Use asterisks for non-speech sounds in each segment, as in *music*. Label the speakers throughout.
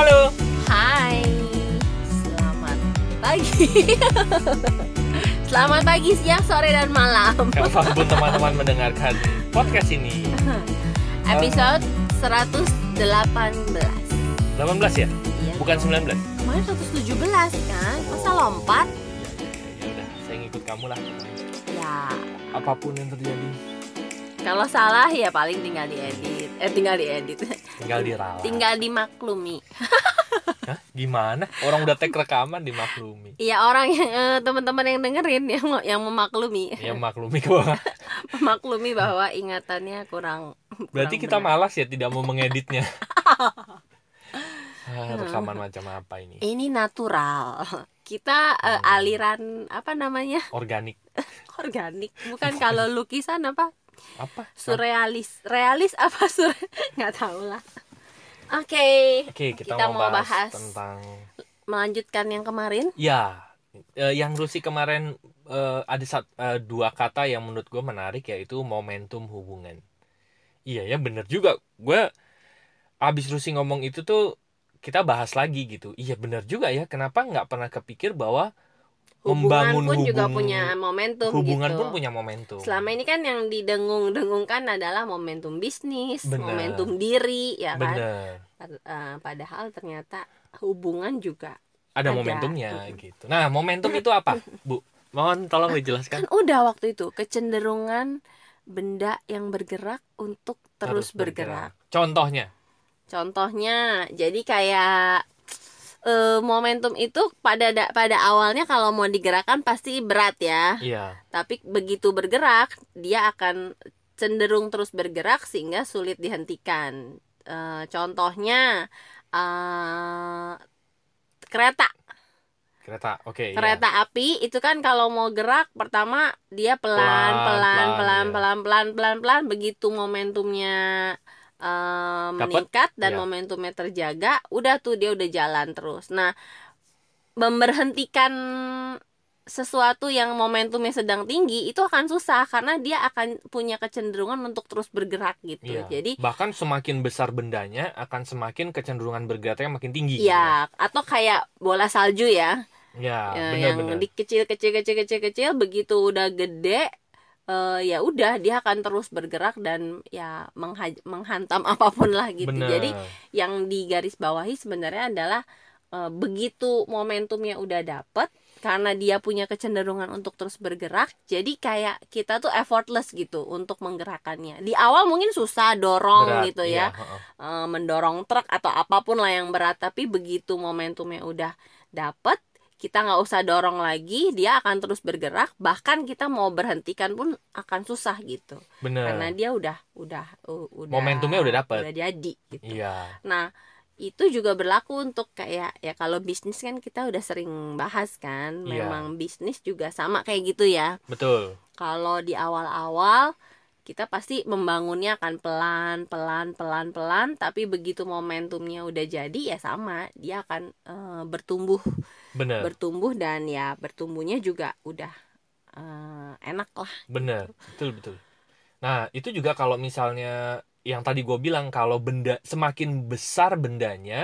Speaker 1: Halo.
Speaker 2: Hai, selamat pagi. *laughs* selamat pagi, siang, sore, dan malam.
Speaker 1: Kapan pun *laughs* teman-teman mendengarkan podcast ini. *laughs*
Speaker 2: Episode 118.
Speaker 1: 18 ya?
Speaker 2: Iya.
Speaker 1: Bukan 19?
Speaker 2: Kemarin 117 kan? Masa lompat?
Speaker 1: Ya udah, saya ngikut kamu lah.
Speaker 2: Ya,
Speaker 1: Apa pun yang terjadi,
Speaker 2: kalau salah ya paling tinggal diedit. Eh, tinggal diedit.
Speaker 1: Tinggal diralat.
Speaker 2: tinggal dimaklumi. *laughs*
Speaker 1: Hah? Gimana? Orang udah tag rekaman dimaklumi.
Speaker 2: Iya, orang yang eh, teman-teman yang dengerin yang yang memaklumi.
Speaker 1: Ya maklumi kok. *laughs*
Speaker 2: memaklumi bahwa ingatannya kurang *laughs*
Speaker 1: Berarti
Speaker 2: kurang
Speaker 1: kita
Speaker 2: benar.
Speaker 1: malas ya tidak mau mengeditnya. Ah, rekaman macam apa ini?
Speaker 2: ini natural kita eh,
Speaker 1: Hmm.
Speaker 2: aliran apa namanya
Speaker 1: Organik.
Speaker 2: organik bukan kalau lukisan apa
Speaker 1: Apa?
Speaker 2: surrealis realis apa sur *laughs* nggak tahu lah oke
Speaker 1: Oke, kita,
Speaker 2: Kita
Speaker 1: mau bahas,
Speaker 2: bahas.
Speaker 1: tentang
Speaker 2: melanjutkan yang kemarin
Speaker 1: ya eh, yang Rusi kemarin eh, ada sat, eh, dua kata yang menurut gue menarik yaitu momentum hubungan. Iya ya bener juga. Gue abis Rusi ngomong itu tuh kita bahas lagi gitu. Iya bener juga ya. Kenapa nggak pernah kepikir bahwa
Speaker 2: hubungan
Speaker 1: membangun
Speaker 2: pun juga
Speaker 1: hubung-
Speaker 2: punya momentum
Speaker 1: hubungan
Speaker 2: gitu
Speaker 1: pun punya momentum.
Speaker 2: selama ini kan yang didengung-dengungkan adalah momentum bisnis
Speaker 1: Bener.
Speaker 2: momentum diri ya kan
Speaker 1: bener.
Speaker 2: Eh, padahal ternyata hubungan juga
Speaker 1: Ada,
Speaker 2: Ada.
Speaker 1: momentumnya gitu. Nah momentum itu apa, Bu? Mohon tolong dijelaskan.
Speaker 2: kan udah waktu itu kecenderungan benda yang bergerak untuk terus, bergerak.
Speaker 1: Contohnya,
Speaker 2: Contohnya, jadi kayak eh, momentum itu pada da- pada awalnya kalau mau digerakkan pasti berat ya.
Speaker 1: iya.
Speaker 2: Tapi begitu bergerak, dia akan cenderung terus bergerak sehingga sulit dihentikan. Eh, contohnya eh, kereta
Speaker 1: Kereta, oke. iya.
Speaker 2: kereta api itu kan kalau mau gerak pertama dia pelan
Speaker 1: Pelan,
Speaker 2: pelan
Speaker 1: pelan,
Speaker 2: pelan
Speaker 1: iya.
Speaker 2: pelan pelan pelan pelan begitu momentumnya eh,
Speaker 1: Dapet,
Speaker 2: meningkat dan
Speaker 1: iya.
Speaker 2: momentumnya terjaga udah tuh dia udah jalan terus nah memberhentikan sesuatu yang momentumnya sedang tinggi itu akan susah karena dia akan punya kecenderungan untuk terus bergerak gitu
Speaker 1: Iya.
Speaker 2: jadi
Speaker 1: bahkan semakin besar bendanya akan semakin kecenderungan bergeraknya makin tinggi. gitu
Speaker 2: ya atau kayak bola salju ya
Speaker 1: Ya,
Speaker 2: Ya,
Speaker 1: benar
Speaker 2: yang
Speaker 1: benar.
Speaker 2: di kecil kecil kecil kecil kecil begitu udah gede eh, ya udah dia akan terus bergerak dan ya menghantam *laughs* apa pun lah gitu
Speaker 1: Benar.
Speaker 2: jadi yang digaris bawahi sebenarnya adalah eh, begitu momentumnya udah dapet karena dia punya kecenderungan untuk terus bergerak jadi kayak kita tuh effortless gitu untuk menggerakkannya di awal mungkin susah dorong
Speaker 1: Berat,
Speaker 2: gitu
Speaker 1: iya,
Speaker 2: ya
Speaker 1: heeh.
Speaker 2: eh, mendorong truk atau apa pun lah yang berat tapi begitu momentumnya udah dapet kita nggak usah dorong lagi dia akan terus bergerak bahkan kita mau berhentikan pun akan susah gitu
Speaker 1: Benar.
Speaker 2: karena dia udah udah udah
Speaker 1: Momentumnya udah dapet.
Speaker 2: udah jadi gitu
Speaker 1: Iya.
Speaker 2: nah itu juga berlaku untuk kayak ya kalau bisnis kan kita udah sering bahas kan
Speaker 1: Iya.
Speaker 2: memang bisnis juga sama kayak gitu ya
Speaker 1: Betul.
Speaker 2: kalau di awal-awal kita pasti membangunnya akan pelan pelan pelan pelan tapi begitu momentumnya udah jadi ya sama dia akan eh, bertumbuh
Speaker 1: Benar.
Speaker 2: bertumbuh dan ya bertumbuhnya juga udah eh, enak lah
Speaker 1: Benar. Betul betul. Nah, itu juga kalau misalnya yang tadi gue bilang kalau benda semakin besar bendanya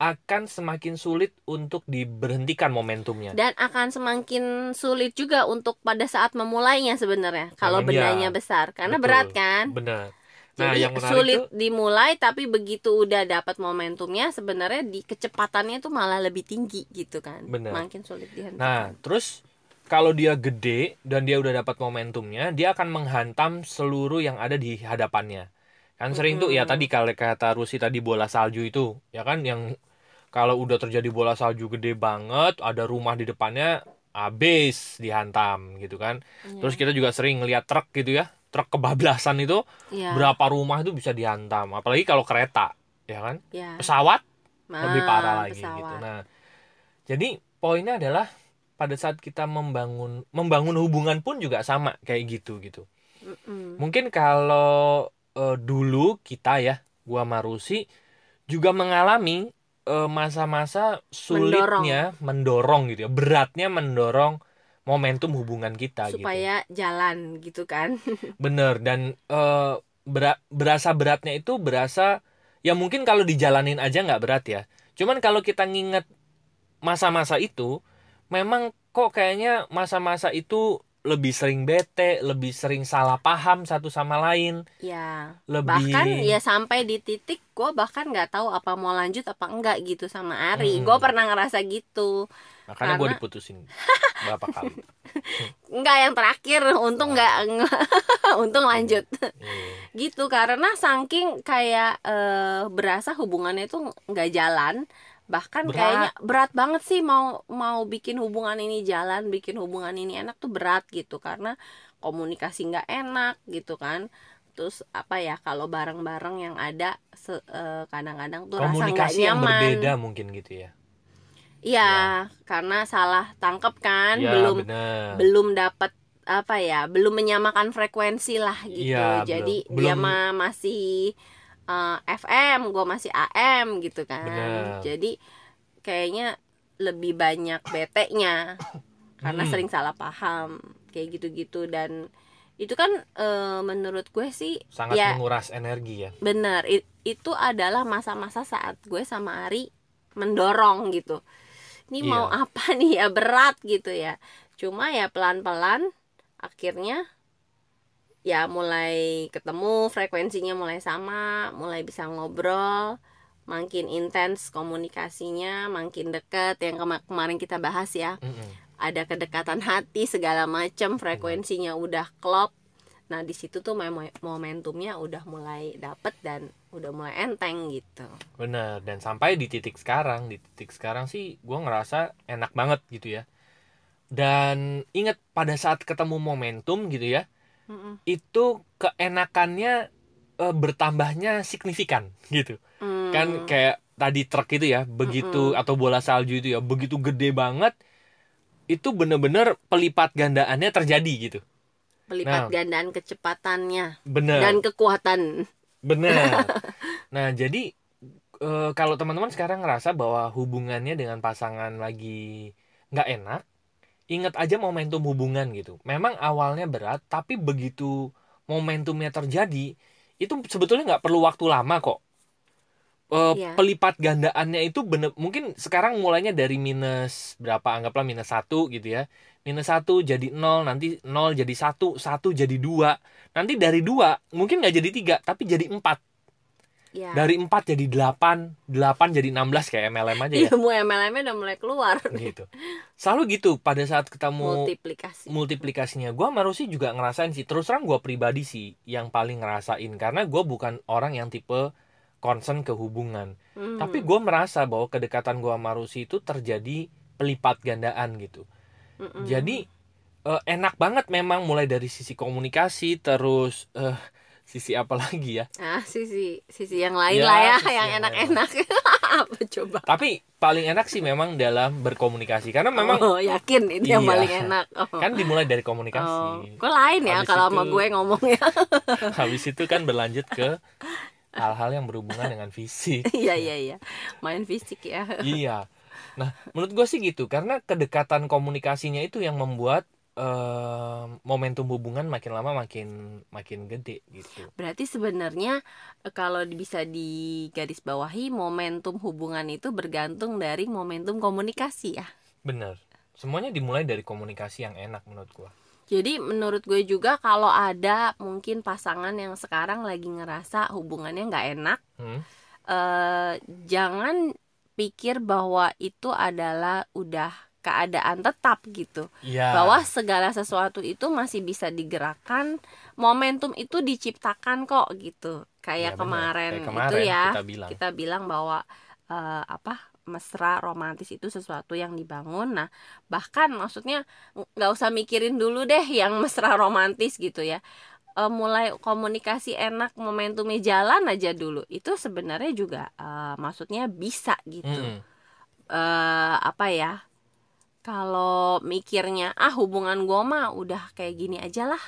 Speaker 1: akan semakin sulit untuk diberhentikan momentumnya.
Speaker 2: dan akan semakin sulit juga untuk pada saat memulainya sebenarnya kalau
Speaker 1: Iya,
Speaker 2: bendanya besar karena
Speaker 1: betul.
Speaker 2: berat kan
Speaker 1: Benar. Nah,
Speaker 2: jadi
Speaker 1: yang
Speaker 2: sulit
Speaker 1: tuh
Speaker 2: dimulai tapi begitu udah dapat momentumnya sebenarnya di kecepatannya tuh malah lebih tinggi gitu kan
Speaker 1: Bener.
Speaker 2: makin sulit dihentikan
Speaker 1: Nah, terus kalau dia gede dan dia udah dapat momentumnya, dia akan menghantam seluruh yang ada di hadapannya. Kan sering tuh ya tadi kalau kata Rusi tadi bola salju itu, ya kan yang kalau udah terjadi bola salju gede banget, ada rumah di depannya habis dihantam gitu kan.
Speaker 2: Iya.
Speaker 1: Terus kita juga sering ngeliat truk gitu ya, truk kebablasan itu
Speaker 2: Iya.
Speaker 1: berapa rumah itu bisa dihantam, apalagi kalau kereta, ya kan?
Speaker 2: Ya.
Speaker 1: Pesawat
Speaker 2: Nah,
Speaker 1: lebih parah lagi
Speaker 2: pesawat.
Speaker 1: gitu. Nah, jadi poinnya adalah pada saat kita membangun membangun hubungan pun juga sama kayak gitu gitu.
Speaker 2: Mm-mm.
Speaker 1: Mungkin kalau eh, dulu kita ya, gua Marusi juga mengalami eh, masa-masa sulitnya mendorong. gitu ya, beratnya mendorong momentum hubungan kita gitu.
Speaker 2: supaya jalan gitu kan *laughs*
Speaker 1: Bener dan eh, bera- berasa beratnya itu berasa ya mungkin kalau dijalanin aja nggak berat ya. cuman kalau kita nginget masa-masa itu memang kok kayaknya masa-masa itu lebih sering bete lebih sering salah paham satu sama lain.
Speaker 2: Ya
Speaker 1: lebih
Speaker 2: bahkan ya sampai di titik gue bahkan nggak tahu apa mau lanjut apa enggak gitu sama Ari.
Speaker 1: Hmm.
Speaker 2: gue pernah ngerasa gitu.
Speaker 1: Makanya gue
Speaker 2: karena-
Speaker 1: diputusin *laughs* berapa kali.
Speaker 2: Enggak yang terakhir. Untung nggak *laughs* untung lanjut.
Speaker 1: Iya.
Speaker 2: gitu karena saking kayak eh, berasa hubungannya itu nggak jalan bahkan
Speaker 1: Berat.
Speaker 2: kayaknya berat banget sih mau mau bikin hubungan ini jalan bikin hubungan ini enak tuh berat gitu. Karena komunikasi nggak enak gitu kan. Terus apa ya kalau bareng-bareng yang ada eh, kadang-kadang tuh rasa nggak
Speaker 1: komunikasi yang
Speaker 2: nyaman.
Speaker 1: berbeda mungkin gitu ya.
Speaker 2: Iya karena salah tangkep kan
Speaker 1: ya
Speaker 2: belum
Speaker 1: bener.
Speaker 2: belum dapat apa ya belum menyamakan frekuensi lah gitu.
Speaker 1: Iya,
Speaker 2: jadi
Speaker 1: belum-
Speaker 2: dia mah masih eh, FM gue masih AM gitu kan
Speaker 1: Bener.
Speaker 2: jadi kayaknya lebih banyak bete-nya karena
Speaker 1: Hmm.
Speaker 2: sering salah paham kayak gitu-gitu dan itu kan eh, menurut gue sih
Speaker 1: sangat
Speaker 2: ya
Speaker 1: menguras energi ya
Speaker 2: bener i- itu adalah masa-masa saat gue sama Ari mendorong gitu ini mau
Speaker 1: Iya.
Speaker 2: apa nih ya berat gitu ya cuma ya pelan-pelan akhirnya ya mulai ketemu frekuensinya mulai sama mulai bisa ngobrol makin intens komunikasinya makin deket yang kema- kemarin kita bahas ya.
Speaker 1: Mm-mm.
Speaker 2: ada kedekatan hati segala macam frekuensinya udah klop. Nah di situ tuh momentumnya udah mulai dapet dan udah mulai enteng gitu.
Speaker 1: Bener dan sampai di titik sekarang di titik sekarang sih gue ngerasa enak banget gitu ya. Dan ingat pada saat ketemu momentum gitu ya
Speaker 2: Mm-mm.
Speaker 1: itu keenakannya eh, bertambahnya signifikan gitu.
Speaker 2: Hmm.
Speaker 1: kan kayak tadi truk itu ya begitu atau bola salju itu ya begitu gede banget itu bener-bener pelipat gandaannya terjadi gitu.
Speaker 2: Pelipat
Speaker 1: Nah.
Speaker 2: gandaan kecepatannya.
Speaker 1: Bener.
Speaker 2: Dan kekuatan.
Speaker 1: Bener. *laughs* Nah jadi eh, kalau teman-teman sekarang ngerasa bahwa hubungannya dengan pasangan lagi nggak enak ingat aja momentum hubungan gitu. Memang awalnya berat tapi begitu momentumnya terjadi itu sebetulnya nggak perlu waktu lama kok. Eh,
Speaker 2: Iya.
Speaker 1: pelipat gandaannya itu bener mungkin sekarang mulainya dari minus berapa anggaplah minus satu gitu ya. Minus satu jadi nol nanti nol jadi satu satu jadi dua. Nanti dari dua mungkin nggak jadi tiga tapi jadi empat
Speaker 2: ya.
Speaker 1: Dari empat jadi delapan delapan jadi 16 kayak MLM aja ya.
Speaker 2: Ilmu MLM udah mulai keluar.
Speaker 1: Gitu. Selalu gitu pada saat ketemu
Speaker 2: multiplikasi.
Speaker 1: multiplikasinya. Gue sama Rusi juga ngerasain sih. Terus terang gue pribadi sih yang paling ngerasain. Karena gue bukan orang yang tipe concern ke hubungan.
Speaker 2: Hmm.
Speaker 1: tapi gue merasa bahwa kedekatan gue sama Rusi itu terjadi pelipat gandaan gitu.
Speaker 2: Mm-mm.
Speaker 1: jadi eh, enak banget memang mulai dari sisi komunikasi terus eh, sisi apa lagi ya?
Speaker 2: Ah sisi sisi yang lain
Speaker 1: Ya,
Speaker 2: lah ya yang
Speaker 1: yang
Speaker 2: enak-enak. *laughs* apa coba?
Speaker 1: Tapi paling enak sih memang dalam berkomunikasi karena memang
Speaker 2: oh yakin itu yang
Speaker 1: Iya.
Speaker 2: paling enak. Oh.
Speaker 1: kan dimulai dari
Speaker 2: Oh,
Speaker 1: komunikasi
Speaker 2: kok lain ya
Speaker 1: Habis
Speaker 2: kalau sama
Speaker 1: itu-
Speaker 2: gue ngomongnya? *laughs*
Speaker 1: Habis itu kan berlanjut ke hal-hal yang berhubungan dengan fisik. *laughs*
Speaker 2: Iya iya iya. Main fisik ya.
Speaker 1: Iya. Nah menurut gue sih gitu karena kedekatan komunikasinya itu yang membuat eh, momentum hubungan makin lama makin makin gede gitu.
Speaker 2: Berarti sebenarnya eh, kalau bisa digarisbawahi momentum hubungan itu bergantung dari momentum komunikasi ya?
Speaker 1: Bener. Semuanya dimulai dari komunikasi yang enak menurut gue
Speaker 2: Jadi menurut gue juga kalau ada mungkin pasangan yang sekarang lagi ngerasa hubungannya nggak enak,
Speaker 1: hmm?
Speaker 2: eh, jangan pikir bahwa itu adalah udah keadaan tetap gitu.
Speaker 1: Iya.
Speaker 2: Bahwa segala sesuatu itu masih bisa digerakkan, momentum itu diciptakan kok gitu. Kayak
Speaker 1: bener.
Speaker 2: kemarin,
Speaker 1: Kayak
Speaker 2: itu
Speaker 1: kemarin
Speaker 2: ya
Speaker 1: kita bilang.
Speaker 2: kita bilang bahwa eh, apa mesra romantis itu sesuatu yang dibangun nah bahkan maksudnya nggak usah mikirin dulu deh yang mesra romantis gitu ya Eh, mulai komunikasi enak momentumnya jalan aja dulu itu sebenarnya juga eh, maksudnya bisa gitu
Speaker 1: Mm-mm.
Speaker 2: eh apa ya kalau mikirnya ah hubungan gue mah udah kayak gini aja lah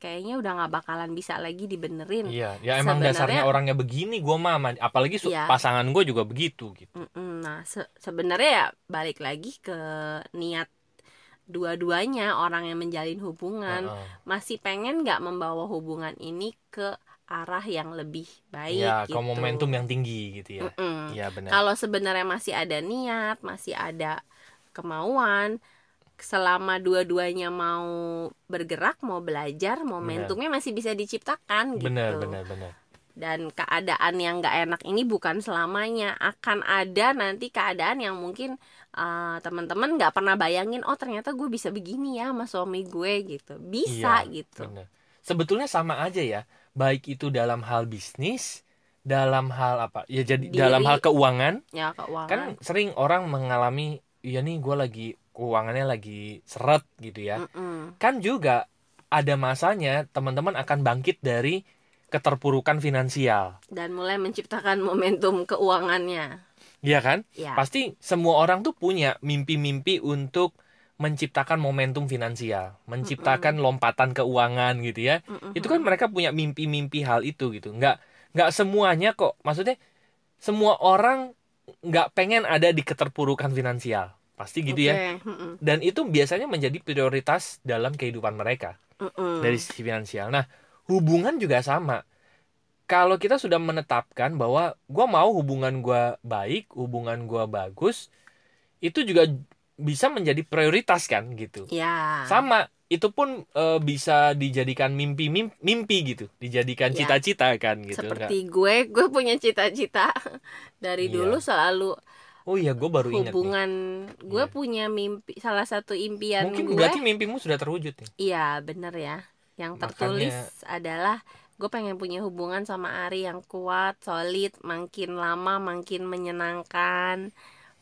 Speaker 2: kayaknya udah nggak bakalan bisa lagi dibenerin
Speaker 1: Iya, ya emang
Speaker 2: Sebenarnya-
Speaker 1: dasarnya orangnya begini gue mah, apalagi
Speaker 2: Iya.
Speaker 1: pasangan gue juga begitu gitu.
Speaker 2: Nah, se- sebenarnya ya balik lagi ke niat dua-duanya orang yang menjalin hubungan
Speaker 1: Heeh.
Speaker 2: masih pengen nggak membawa hubungan ini ke arah yang lebih baik
Speaker 1: ya
Speaker 2: gitu.
Speaker 1: ke momentum yang tinggi gitu ya iya benar
Speaker 2: Kalau sebenarnya masih ada niat, masih ada kemauan, selama dua-duanya mau bergerak, mau belajar, momentumnya masih bisa diciptakan gitu.
Speaker 1: benar benar benar
Speaker 2: Dan keadaan yang nggak enak ini bukan selamanya, akan ada nanti keadaan yang mungkin uh, teman-teman nggak pernah bayangin, oh ternyata gue bisa begini ya sama suami gue gitu, bisa
Speaker 1: Iya,
Speaker 2: gitu.
Speaker 1: benar sebetulnya sama aja ya baik itu dalam hal bisnis dalam hal apa ya jadi
Speaker 2: Diri.
Speaker 1: dalam hal keuangan
Speaker 2: Ya keuangan.
Speaker 1: kan sering orang mengalami ya nih gue lagi keuangannya lagi seret gitu ya
Speaker 2: Mm-mm.
Speaker 1: kan juga ada masanya teman-teman akan bangkit dari keterpurukan finansial
Speaker 2: Dan mulai menciptakan momentum keuangannya.
Speaker 1: Iya kan
Speaker 2: Ya.
Speaker 1: pasti semua orang tuh punya mimpi-mimpi untuk menciptakan momentum finansial menciptakan lompatan keuangan gitu ya
Speaker 2: Mm-mm.
Speaker 1: itu kan mereka punya mimpi-mimpi hal itu gitu nggak nggak semuanya kok maksudnya semua orang nggak pengen ada di keterpurukan finansial pasti gitu ya
Speaker 2: Oke, mm-mm.
Speaker 1: dan itu biasanya menjadi prioritas dalam kehidupan mereka
Speaker 2: Mm-mm.
Speaker 1: dari sisi finansial nah hubungan juga sama kalau kita sudah menetapkan bahwa gua mau hubungan gua baik hubungan gua bagus itu juga bisa menjadi prioritas kan gitu.
Speaker 2: Ya.
Speaker 1: Sama itu pun eh, bisa dijadikan mimpi mimpi, mimpi gitu. Dijadikan
Speaker 2: Ya.
Speaker 1: cita-cita kan gitu.
Speaker 2: Seperti gue gue punya cita-cita *laughs* dari
Speaker 1: Iya.
Speaker 2: dulu selalu
Speaker 1: oh iya gue baru ingat nih.
Speaker 2: hubungan gue
Speaker 1: Iya.
Speaker 2: punya mimpi salah satu impian
Speaker 1: mungkin
Speaker 2: gue.
Speaker 1: berarti mimpimu sudah terwujud nih.
Speaker 2: Iya bener ya. Yang
Speaker 1: Makanya-
Speaker 2: tertulis adalah gue pengen punya hubungan sama Ari yang kuat solid makin lama makin menyenangkan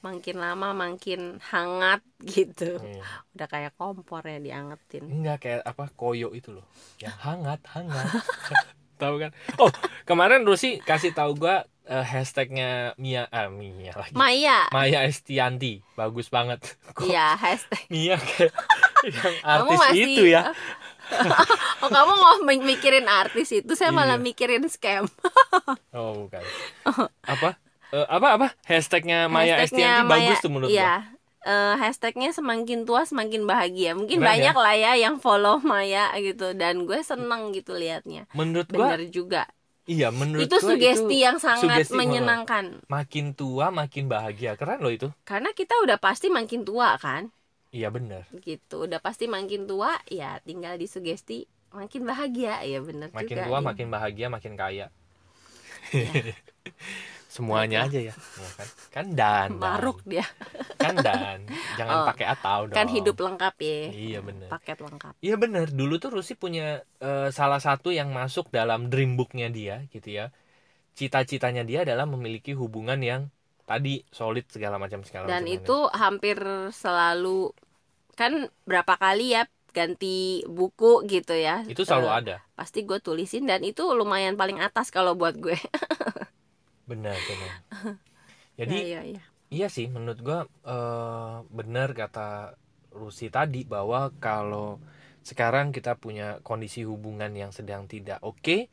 Speaker 2: makin lama makin hangat gitu.
Speaker 1: Iya.
Speaker 2: udah kayak kompor ya diangetin.
Speaker 1: Enggak kayak apa koyo itu loh. Yang hangat hangat. *laughs* Tahu kan? Oh kemarin Rusi kasih tahu gua eh, hashtagnya Mia ah Mia lagi.
Speaker 2: Maya.
Speaker 1: Maya Estianti bagus banget.
Speaker 2: Iya hashtag.
Speaker 1: Mia kayak *laughs* yang artis
Speaker 2: masih
Speaker 1: itu ya? *laughs*
Speaker 2: Oh kamu mau mi- mikirin artis itu saya malah
Speaker 1: Iya.
Speaker 2: mikirin scam.
Speaker 1: Oh bukan. Apa Eh, apa apa? Hashtagnya Maya
Speaker 2: Hashtagnya
Speaker 1: Estianti bagus
Speaker 2: Maya-
Speaker 1: tuh menurut gua.
Speaker 2: Iya Eh, hashtagnya semakin tua semakin bahagia. Mungkin
Speaker 1: Keren
Speaker 2: banyak lah ya yang follow Maya gitu. Dan gue seneng gitu liatnya.
Speaker 1: Menurut gua
Speaker 2: bener juga.
Speaker 1: Iya menurut
Speaker 2: itu
Speaker 1: gua
Speaker 2: sugesti yang sangat
Speaker 1: sugesti,
Speaker 2: menyenangkan.
Speaker 1: Makin tua makin bahagia. Keren loh itu.
Speaker 2: Karena kita udah pasti makin tua kan?
Speaker 1: Iya bener.
Speaker 2: Gitu. Udah pasti makin tua ya tinggal disugesti makin bahagia. Ya bener
Speaker 1: makin
Speaker 2: juga
Speaker 1: tua
Speaker 2: ya.
Speaker 1: makin bahagia makin kaya.
Speaker 2: Iya. *laughs*
Speaker 1: semuanya aja ya, ya kan? Kan dan dan.
Speaker 2: maruk dia.
Speaker 1: Kan dan. Jangan
Speaker 2: Oh,
Speaker 1: pakai atau dong.
Speaker 2: kan hidup lengkap ya.
Speaker 1: Iya bener.
Speaker 2: Paket lengkap.
Speaker 1: Iya bener. Dulu tuh Rusi punya eh, salah satu yang masuk dalam dream booknya dia gitu ya. Cita-citanya dia adalah memiliki hubungan yang tadi solid segala macam segala
Speaker 2: dan
Speaker 1: macam.
Speaker 2: itu hampir selalu kan berapa kali ya ganti buku gitu ya.
Speaker 1: Itu selalu
Speaker 2: Eh,
Speaker 1: ada.
Speaker 2: pasti gue tulisin dan itu lumayan paling atas kalau buat gue *laughs*
Speaker 1: benar benar *laughs* jadi
Speaker 2: ya, ya, ya.
Speaker 1: Iya sih, menurut gua eh, benar kata Rusi tadi bahwa kalau sekarang kita punya kondisi hubungan yang sedang tidak oke,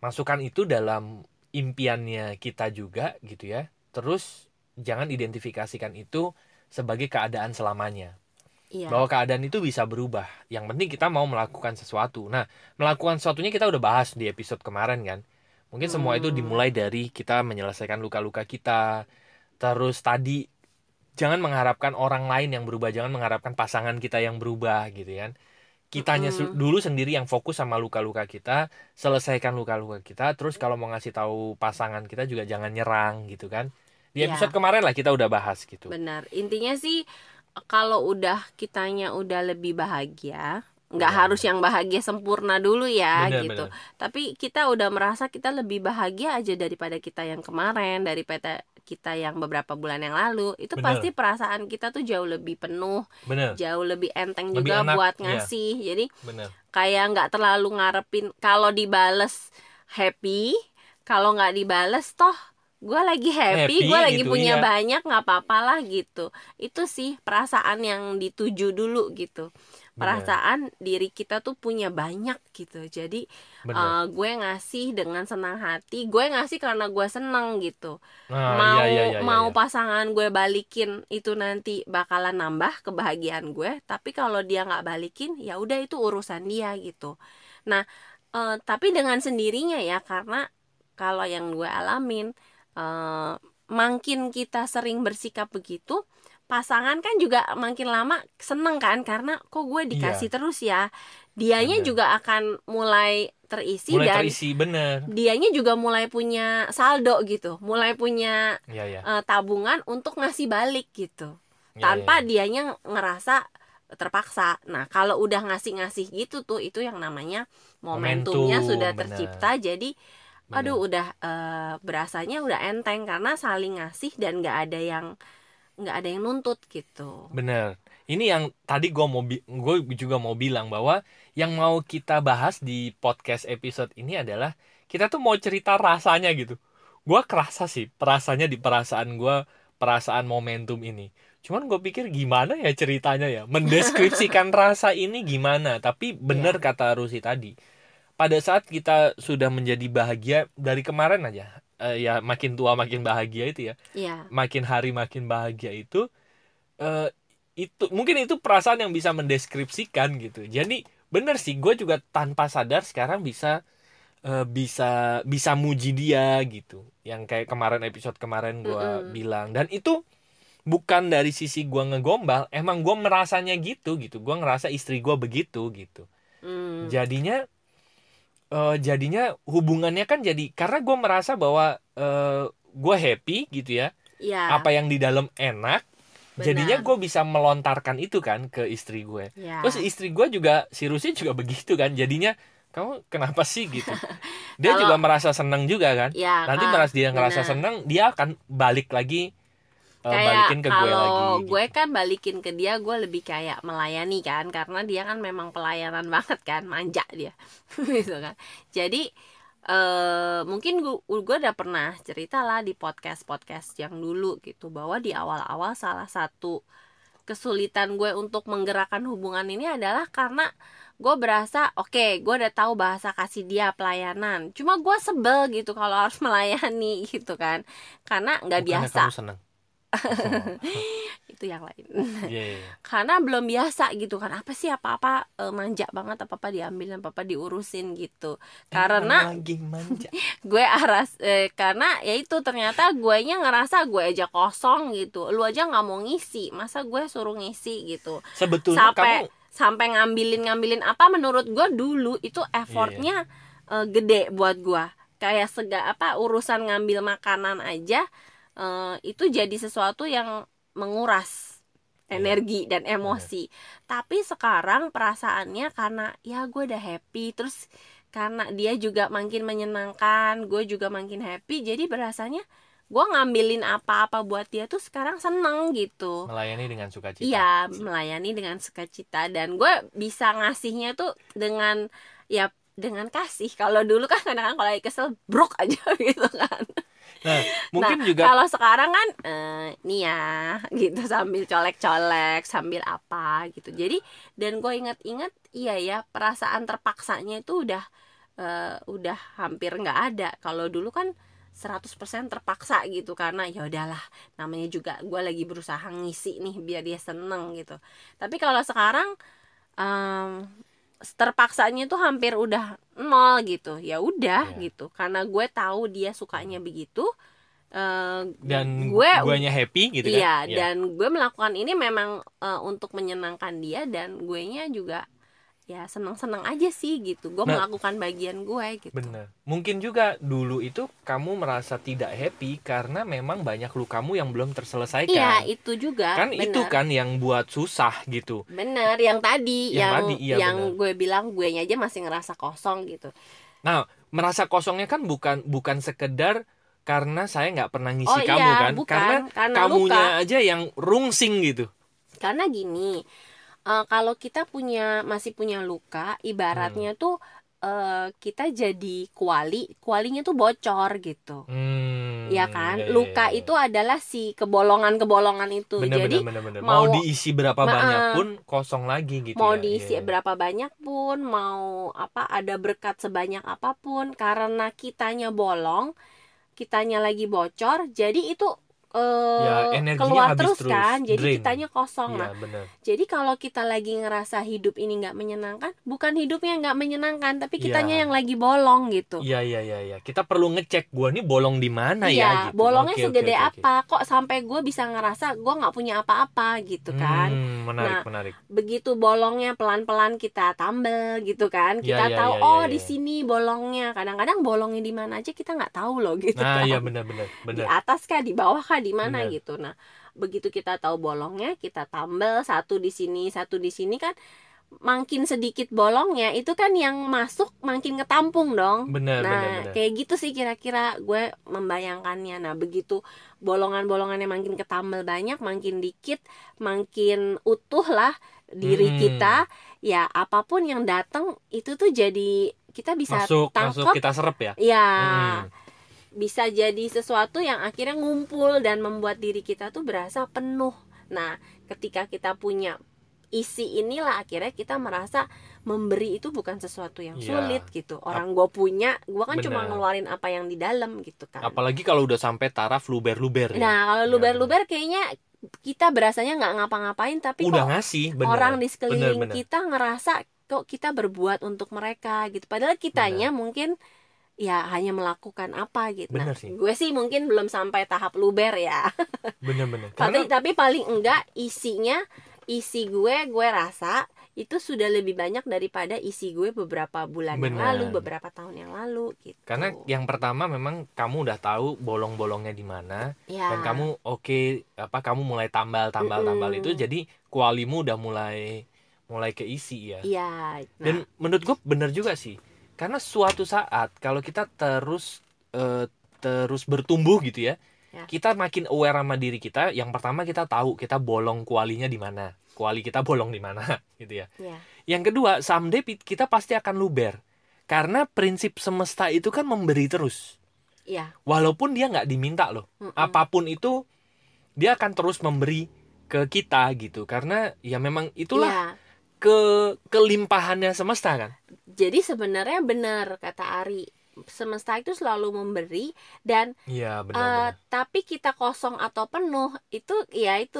Speaker 1: masukkan itu dalam impiannya kita juga gitu ya. Terus jangan identifikasikan itu sebagai keadaan selamanya.
Speaker 2: Iya.
Speaker 1: Bahwa keadaan itu bisa berubah. Yang penting kita mau melakukan sesuatu. Nah, melakukan sesuatunya kita udah bahas di episode kemarin kan. Mungkin semua itu
Speaker 2: Hmm.
Speaker 1: dimulai dari kita menyelesaikan luka-luka kita. Terus tadi jangan mengharapkan orang lain yang berubah, jangan mengharapkan pasangan kita yang berubah gitu kan. Kitanya
Speaker 2: Mm-mm.
Speaker 1: dulu sendiri yang fokus sama luka-luka kita, selesaikan luka-luka kita. Terus kalau mau ngasih tahu pasangan kita juga jangan nyerang gitu kan. Di
Speaker 2: Iya.
Speaker 1: episode kemarin lah kita udah bahas gitu.
Speaker 2: benar intinya sih kalau udah kitanya udah lebih bahagia nggak
Speaker 1: Benar.
Speaker 2: harus yang bahagia sempurna dulu ya
Speaker 1: Benar,
Speaker 2: gitu
Speaker 1: benar.
Speaker 2: tapi kita udah merasa kita lebih bahagia aja daripada kita yang kemarin daripada kita yang beberapa bulan yang lalu itu
Speaker 1: Benar.
Speaker 2: pasti perasaan kita tuh jauh lebih penuh
Speaker 1: Bener,
Speaker 2: jauh lebih enteng
Speaker 1: Lebih
Speaker 2: juga
Speaker 1: enak,
Speaker 2: buat
Speaker 1: iya.
Speaker 2: ngasih jadi
Speaker 1: bener.
Speaker 2: kayak nggak terlalu ngarepin kalau dibales happy kalau nggak dibales toh gue lagi happy,
Speaker 1: Happy
Speaker 2: gue lagi
Speaker 1: gitu,
Speaker 2: punya
Speaker 1: iya.
Speaker 2: banyak nggak apa-apa lah gitu itu sih perasaan yang dituju dulu gitu perasaan diri kita tuh punya banyak gitu jadi
Speaker 1: Bener.
Speaker 2: eh, gue ngasih dengan senang hati gue ngasih karena gue seneng gitu
Speaker 1: Nah,
Speaker 2: mau
Speaker 1: iya, iya, iya,
Speaker 2: mau
Speaker 1: iya.
Speaker 2: pasangan gue balikin itu nanti bakalan nambah kebahagiaan gue tapi kalau dia nggak balikin ya udah itu urusan dia gitu nah Eh, tapi dengan sendirinya ya karena kalau yang gue alamin eh, makin kita sering bersikap begitu pasangan kan juga makin lama seneng kan karena kok gue dikasih terus ya dianya
Speaker 1: Bener.
Speaker 2: juga akan mulai terisi
Speaker 1: mulai
Speaker 2: dan
Speaker 1: terisi bener
Speaker 2: dianya juga mulai punya saldo gitu mulai punya
Speaker 1: ya ya
Speaker 2: eh, tabungan untuk ngasih balik gitu
Speaker 1: Ya,
Speaker 2: tanpa
Speaker 1: ya, ya.
Speaker 2: dianya ngerasa terpaksa. Nah, kalau udah ngasih-ngasih gitu tuh itu yang namanya momentumnya
Speaker 1: Momentum,
Speaker 2: sudah tercipta. Jadi
Speaker 1: Bener.
Speaker 2: aduh udah eh, berasanya udah enteng karena saling ngasih dan nggak ada yang nggak ada yang nuntut gitu.
Speaker 1: Bener. Ini yang tadi gue mau gue juga mau bilang bahwa yang mau kita bahas di podcast episode ini adalah kita tuh mau cerita rasanya gitu. Gue kerasa sih perasanya di perasaan gue perasaan momentum ini. Cuman gue pikir gimana ya ceritanya ya mendeskripsikan *laughs* rasa ini gimana. Tapi bener kata Rusi tadi. Pada saat kita sudah menjadi bahagia dari kemarin aja, eh, ya makin tua makin bahagia itu ya
Speaker 2: Iya.
Speaker 1: makin hari makin bahagia itu eh, itu mungkin itu perasaan yang bisa mendeskripsikan gitu jadi bener sih gue juga tanpa sadar sekarang bisa eh, bisa bisa muji dia gitu yang kayak kemarin episode kemarin gue
Speaker 2: Mm-mm.
Speaker 1: bilang dan itu bukan dari sisi gue ngegombal emang gue merasanya gitu gitu gue ngerasa istri gue begitu gitu
Speaker 2: Hmm.
Speaker 1: jadinya eh, jadinya hubungannya kan jadi karena gue merasa bahwa eh, gue happy gitu ya.
Speaker 2: Iya.
Speaker 1: apa yang di dalam enak
Speaker 2: Benar.
Speaker 1: jadinya gue bisa melontarkan itu kan ke istri gue.
Speaker 2: Iya.
Speaker 1: terus istri gue juga si Rusi juga begitu kan jadinya kamu kenapa sih? gitu. *laughs* Dia
Speaker 2: Kalau-
Speaker 1: juga merasa senang juga kan.
Speaker 2: Iya,
Speaker 1: nanti merasa dia ngerasa senang dia akan balik lagi
Speaker 2: kayak
Speaker 1: balikin ke gue
Speaker 2: kalau
Speaker 1: lagi gitu.
Speaker 2: gue kan balikin ke dia gue lebih kayak melayani kan karena dia kan memang pelayanan banget kan manja dia *laughs* gitu kan. Jadi eh mungkin gue gue udah pernah cerita lah di podcast podcast yang dulu gitu bahwa di awal-awal salah satu kesulitan gue untuk menggerakkan hubungan ini adalah karena gue berasa oke gue udah tahu bahasa kasih dia pelayanan. Cuma gue sebel gitu kalau harus *laughs* melayani gitu kan. Karena nggak biasa.
Speaker 1: kamu
Speaker 2: itu yang lain.
Speaker 1: Iya, iya.
Speaker 2: karena belum biasa gitu kan. Apa sih apa apa manja banget apa apa diambil apa apa diurusin gitu. Karena
Speaker 1: Emang lagi manja. *laughs*
Speaker 2: gue aras eh, karena ya itu ternyata gue nya ngerasa gue aja kosong gitu. Lu aja nggak mau ngisi. Masa gue suruh ngisi gitu?
Speaker 1: Sebetulnya
Speaker 2: sampai
Speaker 1: kamu
Speaker 2: sampai ngambilin ngambilin apa menurut gue dulu itu effortnya eh, gede buat gue. Kayak sega apa urusan ngambil makanan aja eh, itu jadi sesuatu yang menguras
Speaker 1: Iya.
Speaker 2: energi dan emosi tapi sekarang perasaannya karena ya gue udah happy terus karena dia juga makin menyenangkan gue juga makin happy jadi berasanya gue ngambilin apa-apa buat dia tuh sekarang seneng gitu
Speaker 1: melayani dengan sukacita
Speaker 2: Iya, melayani dengan sukacita dan gue bisa ngasihnya tuh dengan ya dengan kasih. Kalau dulu kan kadang-kadang kalau lagi kesel brok aja *laughs* gitu kan.
Speaker 1: Nah *laughs* mungkin
Speaker 2: nah,
Speaker 1: juga
Speaker 2: kalau sekarang kan eh, nih ya *laughs* gitu sambil colek-colek, sambil apa gitu. Jadi dan gue ingat-ingat iya ya perasaan terpaksanya itu udah eh, udah hampir nggak ada. Kalau dulu kan 100% terpaksa gitu karena ya udahlah namanya juga gue lagi berusaha ngisi nih biar dia seneng gitu tapi kalau sekarang em, terpaksanya tuh hampir udah nol gitu. Ya udah
Speaker 1: Iya.
Speaker 2: gitu. Karena gue tahu dia sukanya begitu eh,
Speaker 1: dan
Speaker 2: gue
Speaker 1: guanya happy gitu kan?
Speaker 2: iya dan gue melakukan ini memang eh, untuk menyenangkan dia dan gue nya juga ya seneng-seneng aja sih gitu gue
Speaker 1: Nah,
Speaker 2: melakukan bagian gue gitu
Speaker 1: Bener. Mungkin juga dulu itu kamu merasa tidak happy karena memang banyak lukamu yang belum terselesaikan.
Speaker 2: iya itu juga
Speaker 1: kan
Speaker 2: bener.
Speaker 1: itu kan yang buat susah gitu.
Speaker 2: bener yang tadi
Speaker 1: Yang
Speaker 2: yang
Speaker 1: tadi, iya,
Speaker 2: yang gue bilang gue nya aja masih ngerasa kosong gitu
Speaker 1: Nah, merasa kosongnya kan bukan bukan sekedar karena saya nggak pernah ngisi
Speaker 2: Oh,
Speaker 1: kamu
Speaker 2: iya,
Speaker 1: kan,
Speaker 2: bukan.
Speaker 1: karena,
Speaker 2: Karena
Speaker 1: kamunya
Speaker 2: luka.
Speaker 1: aja yang rungsing gitu.
Speaker 2: karena gini eh, kalau kita punya masih punya luka
Speaker 1: Hmm.
Speaker 2: ibaratnya tuh eh, kita jadi kuali kualinya tuh bocor gitu
Speaker 1: Hmm,
Speaker 2: ya kan
Speaker 1: iya, iya,
Speaker 2: luka
Speaker 1: iya.
Speaker 2: itu adalah si kebolongan-kebolongan itu
Speaker 1: bener,
Speaker 2: jadi
Speaker 1: bener, bener, bener.
Speaker 2: mau-
Speaker 1: mau, diisi berapa banyak pun kosong lagi gitu
Speaker 2: mau
Speaker 1: ya.
Speaker 2: diisi
Speaker 1: Iya, iya.
Speaker 2: berapa banyak pun mau apa ada berkat sebanyak apa pun karena kitanya bolong kitanya lagi bocor jadi itu eh,
Speaker 1: Ya, energinya
Speaker 2: keluar
Speaker 1: habis
Speaker 2: terus,
Speaker 1: terus,
Speaker 2: kan jadi
Speaker 1: drain.
Speaker 2: kitanya kosong
Speaker 1: Iya
Speaker 2: nah
Speaker 1: benar.
Speaker 2: jadi kalau kita lagi ngerasa hidup ini nggak menyenangkan bukan hidupnya nggak menyenangkan tapi kitanya
Speaker 1: Iya.
Speaker 2: yang lagi bolong gitu
Speaker 1: Iya iya iya iya. Kita perlu ngecek gua nih bolong di mana
Speaker 2: Iya,
Speaker 1: ya gitu.
Speaker 2: bolongnya
Speaker 1: oke,
Speaker 2: segede
Speaker 1: oke, oke.
Speaker 2: apa kok sampai gue bisa ngerasa gue nggak punya apa-apa gitu kan
Speaker 1: Hmm, menarik
Speaker 2: Nah,
Speaker 1: menarik.
Speaker 2: begitu bolongnya pelan-pelan kita tambel gitu kan
Speaker 1: Iya,
Speaker 2: kita
Speaker 1: iya,
Speaker 2: tahu
Speaker 1: iya,
Speaker 2: oh
Speaker 1: iya,
Speaker 2: di
Speaker 1: iya.
Speaker 2: sini bolongnya kadang-kadang bolongnya di mana aja kita nggak tahu loh gitu
Speaker 1: Nah,
Speaker 2: kan
Speaker 1: iya benar benar
Speaker 2: di
Speaker 1: benar.
Speaker 2: atas kah di bawah kah di mana gitu nah begitu kita tahu bolongnya kita tambel satu di sini satu di sini kan makin sedikit bolongnya itu kan yang masuk makin ketampung dong
Speaker 1: benar
Speaker 2: Nah,
Speaker 1: benar.
Speaker 2: kayak gitu sih kira-kira gue membayangkannya. Nah, begitu bolongan-bolongannya makin ketambal banyak, makin dikit, makin utuh lah diri
Speaker 1: Hmm.
Speaker 2: kita. Ya, apa pun yang datang itu tuh jadi kita bisa
Speaker 1: Masuk masuk
Speaker 2: tangkap.
Speaker 1: kita serap ya.
Speaker 2: Ya,
Speaker 1: Hmm.
Speaker 2: Bisa jadi sesuatu yang akhirnya ngumpul dan membuat diri kita tuh berasa penuh. Nah, ketika kita punya isi inilah akhirnya kita merasa memberi itu bukan sesuatu yang
Speaker 1: Iya.
Speaker 2: sulit gitu. Orang gue punya, gue kan cuma
Speaker 1: Benar.
Speaker 2: ngeluarin apa yang di dalam gitu kan.
Speaker 1: Apalagi kalau udah sampai taraf luber-luber ya.
Speaker 2: Nah, kalau
Speaker 1: Iya,
Speaker 2: luber-luber kayaknya kita berasanya nggak ngapa-ngapain tapi
Speaker 1: Udah
Speaker 2: kok
Speaker 1: ngasih benar.
Speaker 2: orang di sekeliling
Speaker 1: Benar, benar.
Speaker 2: kita ngerasa kok kita berbuat untuk mereka gitu. Padahal kitanya mungkin ya hanya melakukan apa gitu. Nah,
Speaker 1: sih.
Speaker 2: gue sih mungkin belum sampai tahap luber ya. *laughs*
Speaker 1: Bener-bener.
Speaker 2: tapi
Speaker 1: Karena
Speaker 2: tapi paling enggak isinya isi gue gue rasa itu sudah lebih banyak daripada isi gue beberapa bulan yang
Speaker 1: Benar.
Speaker 2: lalu, beberapa tahun yang lalu gitu.
Speaker 1: karena yang pertama memang kamu udah tahu bolong-bolongnya di mana
Speaker 2: ya.
Speaker 1: dan kamu oke apa kamu mulai tambal tambal tambal
Speaker 2: Mm-mm.
Speaker 1: itu jadi kualimu udah mulai mulai keisi ya.
Speaker 2: Iya. Nah,
Speaker 1: Dan menurut gue bener juga sih. Karena suatu saat kalau kita terus eh, terus bertumbuh gitu ya,
Speaker 2: Ya.
Speaker 1: kita makin aware sama diri kita. Yang pertama kita tahu kita bolong kualinya di mana, kuali kita bolong di mana, *laughs* gitu ya.
Speaker 2: ya.
Speaker 1: Yang kedua, someday kita pasti akan luber. Karena prinsip semesta itu kan memberi terus.
Speaker 2: Iya.
Speaker 1: Walaupun dia nggak diminta loh.
Speaker 2: Mm-mm.
Speaker 1: Apa pun itu, dia akan terus memberi ke kita gitu. Karena ya memang itulah
Speaker 2: Iya.
Speaker 1: Ke kelimpahannya semesta kan.
Speaker 2: Jadi sebenarnya benar kata Ari, semesta itu selalu memberi dan
Speaker 1: Iya
Speaker 2: eh,
Speaker 1: benar.
Speaker 2: tapi kita kosong atau penuh itu ya itu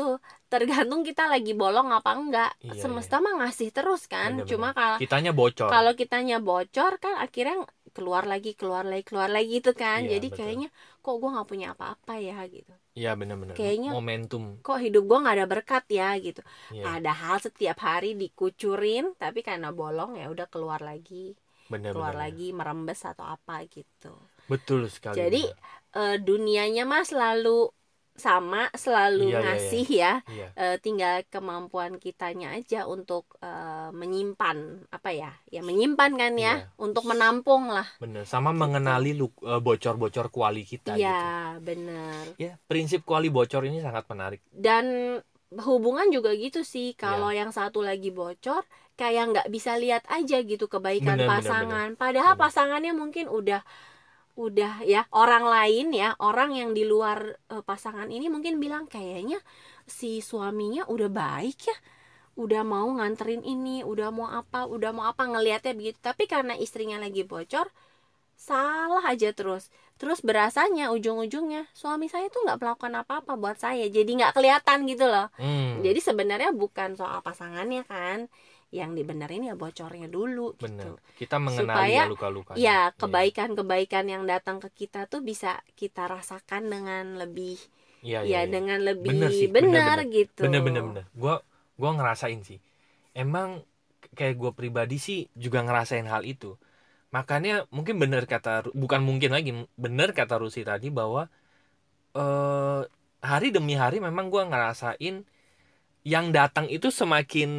Speaker 2: tergantung kita lagi bolong apa enggak.
Speaker 1: Iya,
Speaker 2: semesta mah ngasih terus kan.
Speaker 1: Benar-benar.
Speaker 2: Cuma kalau
Speaker 1: Kitanya bocor.
Speaker 2: kalau kitanya bocor kan akhirnya keluar lagi keluar lagi keluar lagi gitu kan.
Speaker 1: Iya,
Speaker 2: Jadi
Speaker 1: betul.
Speaker 2: kayaknya kok gua nggak punya apa-apa ya gitu.
Speaker 1: Iya benar-benar.
Speaker 2: Kayaknya-
Speaker 1: momentum.
Speaker 2: Kok hidup gua nggak ada berkat ya gitu.
Speaker 1: Iya,
Speaker 2: Padahal setiap hari dikucurin tapi karena bolong ya udah keluar lagi.
Speaker 1: benar
Speaker 2: keluar lagi merembes atau apa gitu.
Speaker 1: Betul sekali.
Speaker 2: Jadi
Speaker 1: benar.
Speaker 2: eh, dunianya mah selalu sama, selalu
Speaker 1: Iya, iya,
Speaker 2: ngasih ya.
Speaker 1: iya.
Speaker 2: Eh, tinggal kemampuan kitanya aja untuk eh, menyimpan apa ya? Ya menyimpan kan ya,
Speaker 1: Iya.
Speaker 2: untuk menampung lah.
Speaker 1: Benar. Sama mengenali lu- eh, bocor-bocor kuali kita gitu.
Speaker 2: Iya, benar.
Speaker 1: Ya, prinsip kuali bocor ini sangat menarik.
Speaker 2: Dan hubungan juga gitu sih.
Speaker 1: Iya.
Speaker 2: Kalau yang satu lagi bocor, kayak nggak bisa lihat aja gitu kebaikan
Speaker 1: benar,
Speaker 2: pasangan. Padahal
Speaker 1: Benar.
Speaker 2: pasangannya mungkin udah udah ya orang lain ya orang yang di luar eh, pasangan ini mungkin bilang kayaknya si suaminya udah baik ya udah mau nganterin ini udah mau apa udah mau apa ngelihatnya begitu. Tapi karena istrinya lagi bocor salah aja terus. Terus berasanya ujung-ujungnya suami saya tuh nggak melakukan apa-apa buat saya jadi nggak kelihatan gitu loh.
Speaker 1: Hmm,
Speaker 2: jadi sebenarnya bukan soal pasangannya kan yang dibenerin ya bocornya dulu gitu
Speaker 1: benar. Kita mengenali
Speaker 2: Supaya,
Speaker 1: ya luka-lukanya.
Speaker 2: ya kebaikan-kebaikan yang datang ke kita tuh bisa kita rasakan dengan lebih
Speaker 1: Iya,
Speaker 2: ya
Speaker 1: iya, iya.
Speaker 2: dengan lebih
Speaker 1: Bener sih, bener,
Speaker 2: benar
Speaker 1: bener.
Speaker 2: gitu
Speaker 1: bener bener bener gua gua ngerasain sih emang kayak gue pribadi sih juga ngerasain hal itu makanya mungkin bener kata bukan mungkin lagi bener kata Rusi tadi bahwa eh hari demi hari memang gua ngerasain yang datang itu semakin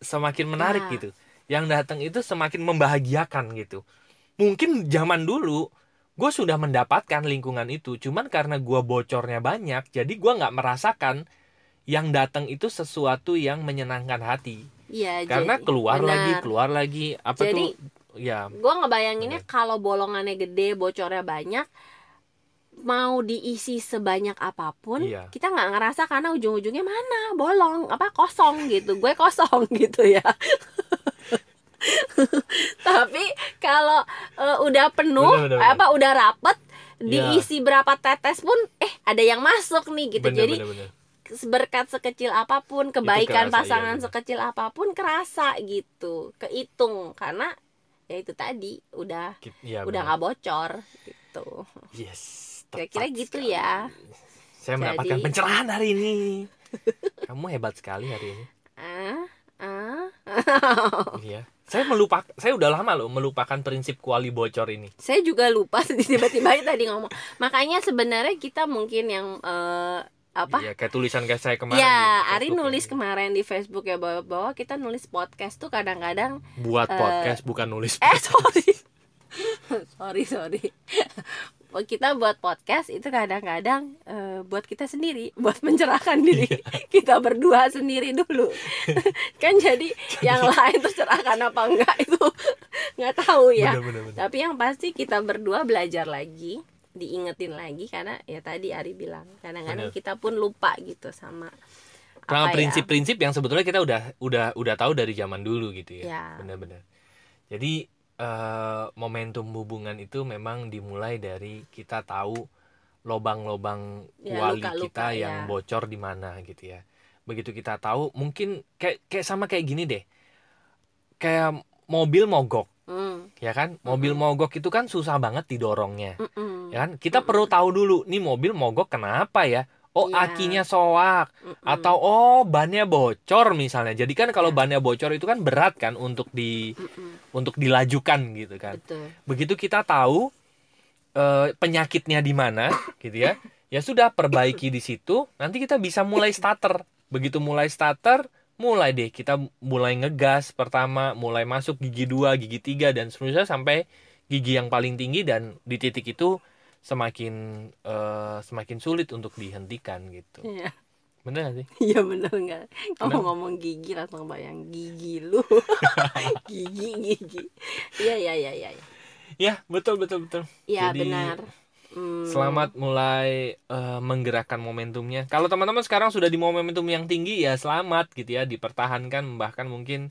Speaker 1: semakin menarik
Speaker 2: Ya.
Speaker 1: gitu. Yang datang itu semakin membahagiakan gitu. Mungkin zaman dulu gue sudah mendapatkan lingkungan itu. Cuman karena gua bocornya banyak jadi gua nggak merasakan yang datang itu sesuatu yang menyenangkan hati.
Speaker 2: Iya,
Speaker 1: karena
Speaker 2: jadi-
Speaker 1: keluar
Speaker 2: benar.
Speaker 1: lagi keluar lagi. Apa
Speaker 2: Jadi,
Speaker 1: tuh? Ya
Speaker 2: gue ngebayanginnya kalau bolongannya gede bocornya banyak mau diisi sebanyak apa pun
Speaker 1: Iya.
Speaker 2: kita nggak ngerasa karena ujung-ujungnya mana bolong apa kosong gitu gue kosong *laughs* gitu ya *laughs* tapi kalau eh, udah penuh
Speaker 1: Bener, bener, bener.
Speaker 2: apa udah rapet
Speaker 1: Iya.
Speaker 2: diisi berapa tetes pun eh ada yang masuk nih gitu
Speaker 1: Bener,
Speaker 2: jadi
Speaker 1: bener, bener.
Speaker 2: berkat sekecil apa pun kebaikan
Speaker 1: kerasa, iya,
Speaker 2: pasangan
Speaker 1: bener.
Speaker 2: sekecil apa pun kerasa gitu kehitung karena ya itu tadi udah
Speaker 1: iya,
Speaker 2: udah
Speaker 1: bener.
Speaker 2: nggak bocor gitu
Speaker 1: yes
Speaker 2: Kira-kira gitu
Speaker 1: sekali.
Speaker 2: ya.
Speaker 1: saya mendapatkan
Speaker 2: Jadi-
Speaker 1: pencerahan hari ini. Kamu hebat sekali hari ini.
Speaker 2: Ah ah.
Speaker 1: Iya. Saya melupak saya udah lama loh melupakan prinsip kuali bocor ini.
Speaker 2: Saya juga lupa *laughs* tiba-tiba tadi ngomong. Makanya sebenarnya kita mungkin yang eh, apa?
Speaker 1: Iya, kayak tulisan kayak saya kemarin
Speaker 2: ya Ari nulis
Speaker 1: ini.
Speaker 2: kemarin di Facebook ya bahwa, bahwa kita nulis podcast tuh kadang-kadang
Speaker 1: buat
Speaker 2: eh,
Speaker 1: podcast bukan nulis
Speaker 2: eh *laughs* sorry. Sorry sorry kita buat podcast itu kadang-kadang eh, buat kita sendiri *laughs* buat mencerahkan diri
Speaker 1: Iya.
Speaker 2: kita berdua sendiri dulu *laughs* kan jadi yang lain tercerahkan apa enggak itu *laughs* nggak tahu ya
Speaker 1: Bener, bener, bener.
Speaker 2: tapi yang pasti kita berdua belajar lagi diingetin lagi karena ya tadi Ari bilang kadang-kadang kita pun lupa gitu sama
Speaker 1: Karena
Speaker 2: ya,
Speaker 1: prinsip-prinsip yang sebetulnya kita udah udah udah tahu dari zaman dulu gitu ya.
Speaker 2: Ya.
Speaker 1: Benar-benar. Jadi eh, momentum hubungan itu memang dimulai dari kita tahu lobang-lobang
Speaker 2: Ya,
Speaker 1: kuali
Speaker 2: luka-luka,
Speaker 1: kita yang
Speaker 2: ya.
Speaker 1: bocor di mana gitu ya. Begitu kita tahu, mungkin kayak kayak sama kayak gini deh. Kayak mobil mogok,
Speaker 2: Hmm,
Speaker 1: ya kan? Mobil mogok itu kan susah banget didorongnya.
Speaker 2: mm-mm,
Speaker 1: Ya kan? Kita perlu tahu dulu nih mobil mogok kenapa ya? Oh,
Speaker 2: Iya.
Speaker 1: akinya soak
Speaker 2: mm-mm.
Speaker 1: atau oh bannya bocor misalnya. Jadi kan kalau bannya bocor itu kan berat kan untuk di
Speaker 2: Mm-mm,
Speaker 1: untuk dilajukan gitu kan.
Speaker 2: betul
Speaker 1: Begitu kita tahu eh, penyakitnya di mana gitu ya. Ya sudah perbaiki di situ, nanti kita bisa mulai starter. Begitu mulai starter, mulai deh kita mulai ngegas pertama, mulai masuk gigi 2, gigi 3 dan seterusnya sampai gigi yang paling tinggi dan di titik itu semakin eh, semakin sulit untuk dihentikan gitu.
Speaker 2: Iya.
Speaker 1: Bener gak sih? *laughs*
Speaker 2: Iya bener nggak? Kamu ngomong gigi langsung bayang gigi lu. *laughs* gigi gigi. Iya iya iya iya.
Speaker 1: Ya, betul betul betul.
Speaker 2: Iya benar. Hmm,
Speaker 1: Selamat mulai eh, menggerakkan momentumnya. Kalau teman-teman sekarang sudah di momentum yang tinggi ya selamat gitu ya, dipertahankan bahkan mungkin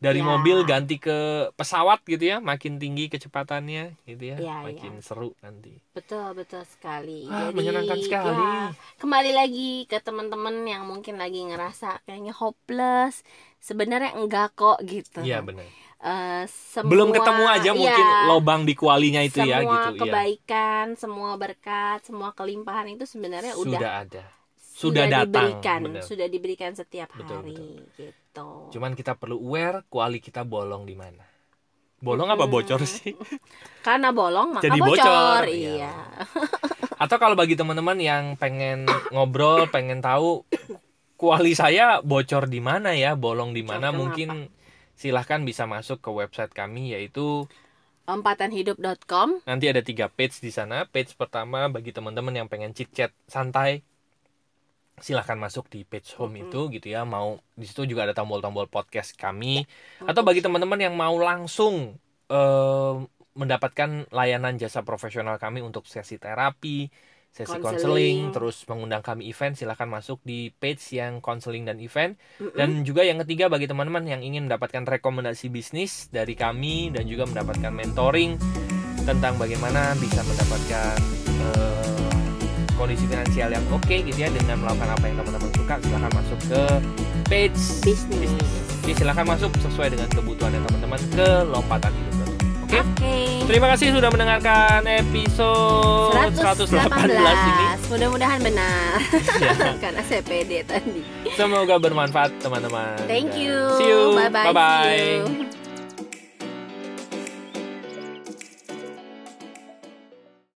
Speaker 1: dari
Speaker 2: Ya.
Speaker 1: mobil ganti ke pesawat gitu ya, makin tinggi kecepatannya gitu ya,
Speaker 2: Ya,
Speaker 1: makin seru nanti.
Speaker 2: Betul betul sekali.
Speaker 1: Ah,
Speaker 2: Jadi
Speaker 1: menyenangkan sekali.
Speaker 2: ya, kembali lagi ke teman-teman yang mungkin lagi ngerasa kayaknya hopeless. Sebenarnya enggak kok gitu.
Speaker 1: Iya benar.
Speaker 2: Eh, semua,
Speaker 1: Belum ketemu aja mungkin
Speaker 2: iya,
Speaker 1: lobang di kualinya itu
Speaker 2: semua
Speaker 1: ya gitu. Iya.
Speaker 2: kebaikan, semua berkat, semua kelimpahan itu sebenarnya udah
Speaker 1: Sudah ada. Sudah, datang.
Speaker 2: diberikan, sudah diberikan setiap
Speaker 1: Betul,
Speaker 2: hari
Speaker 1: betul.
Speaker 2: gitu.
Speaker 1: Cuman kita perlu aware kuali kita bolong di mana. Bolong apa bocor sih? *laughs*
Speaker 2: Karena bolong maka
Speaker 1: Jadi
Speaker 2: bocor,
Speaker 1: bocor,
Speaker 2: iya.
Speaker 1: iya. Atau kalau bagi teman-teman yang pengen ngobrol, pengen tahu kuali saya bocor di mana ya, bolong di mana, mungkin silahkan bisa masuk ke website kami yaitu
Speaker 2: Empatanhidup.com
Speaker 1: nanti ada tiga page di sana. Page pertama bagi teman-teman yang pengen chit chat santai, silahkan masuk di page home itu gitu ya. Mau di situ juga ada tombol-tombol podcast kami. Atau bagi teman-teman yang mau langsung eh, mendapatkan layanan jasa profesional kami untuk sesi terapi, sesi
Speaker 2: Konseling.
Speaker 1: terus mengundang kami event, silahkan masuk di page yang konseling dan event.
Speaker 2: Mm-mm.
Speaker 1: Dan juga yang ketiga bagi teman-teman yang ingin mendapatkan rekomendasi bisnis dari kami dan juga mendapatkan mentoring tentang bagaimana bisa mendapatkan eh, kondisi finansial yang oke gitu ya dengan melakukan apa yang teman-teman suka silahkan masuk ke page
Speaker 2: bisnis.
Speaker 1: Oke, silahkan masuk sesuai dengan kebutuhan teman-teman ke lompatan hidup. Oke.
Speaker 2: Oke.
Speaker 1: Terima kasih sudah mendengarkan episode 118 ini.
Speaker 2: Mudah-mudahan benar.
Speaker 1: Ya. *laughs*
Speaker 2: Karena saya pede tadi.
Speaker 1: Semoga bermanfaat teman-teman.
Speaker 2: Thank you.
Speaker 1: See you.
Speaker 2: Bye bye.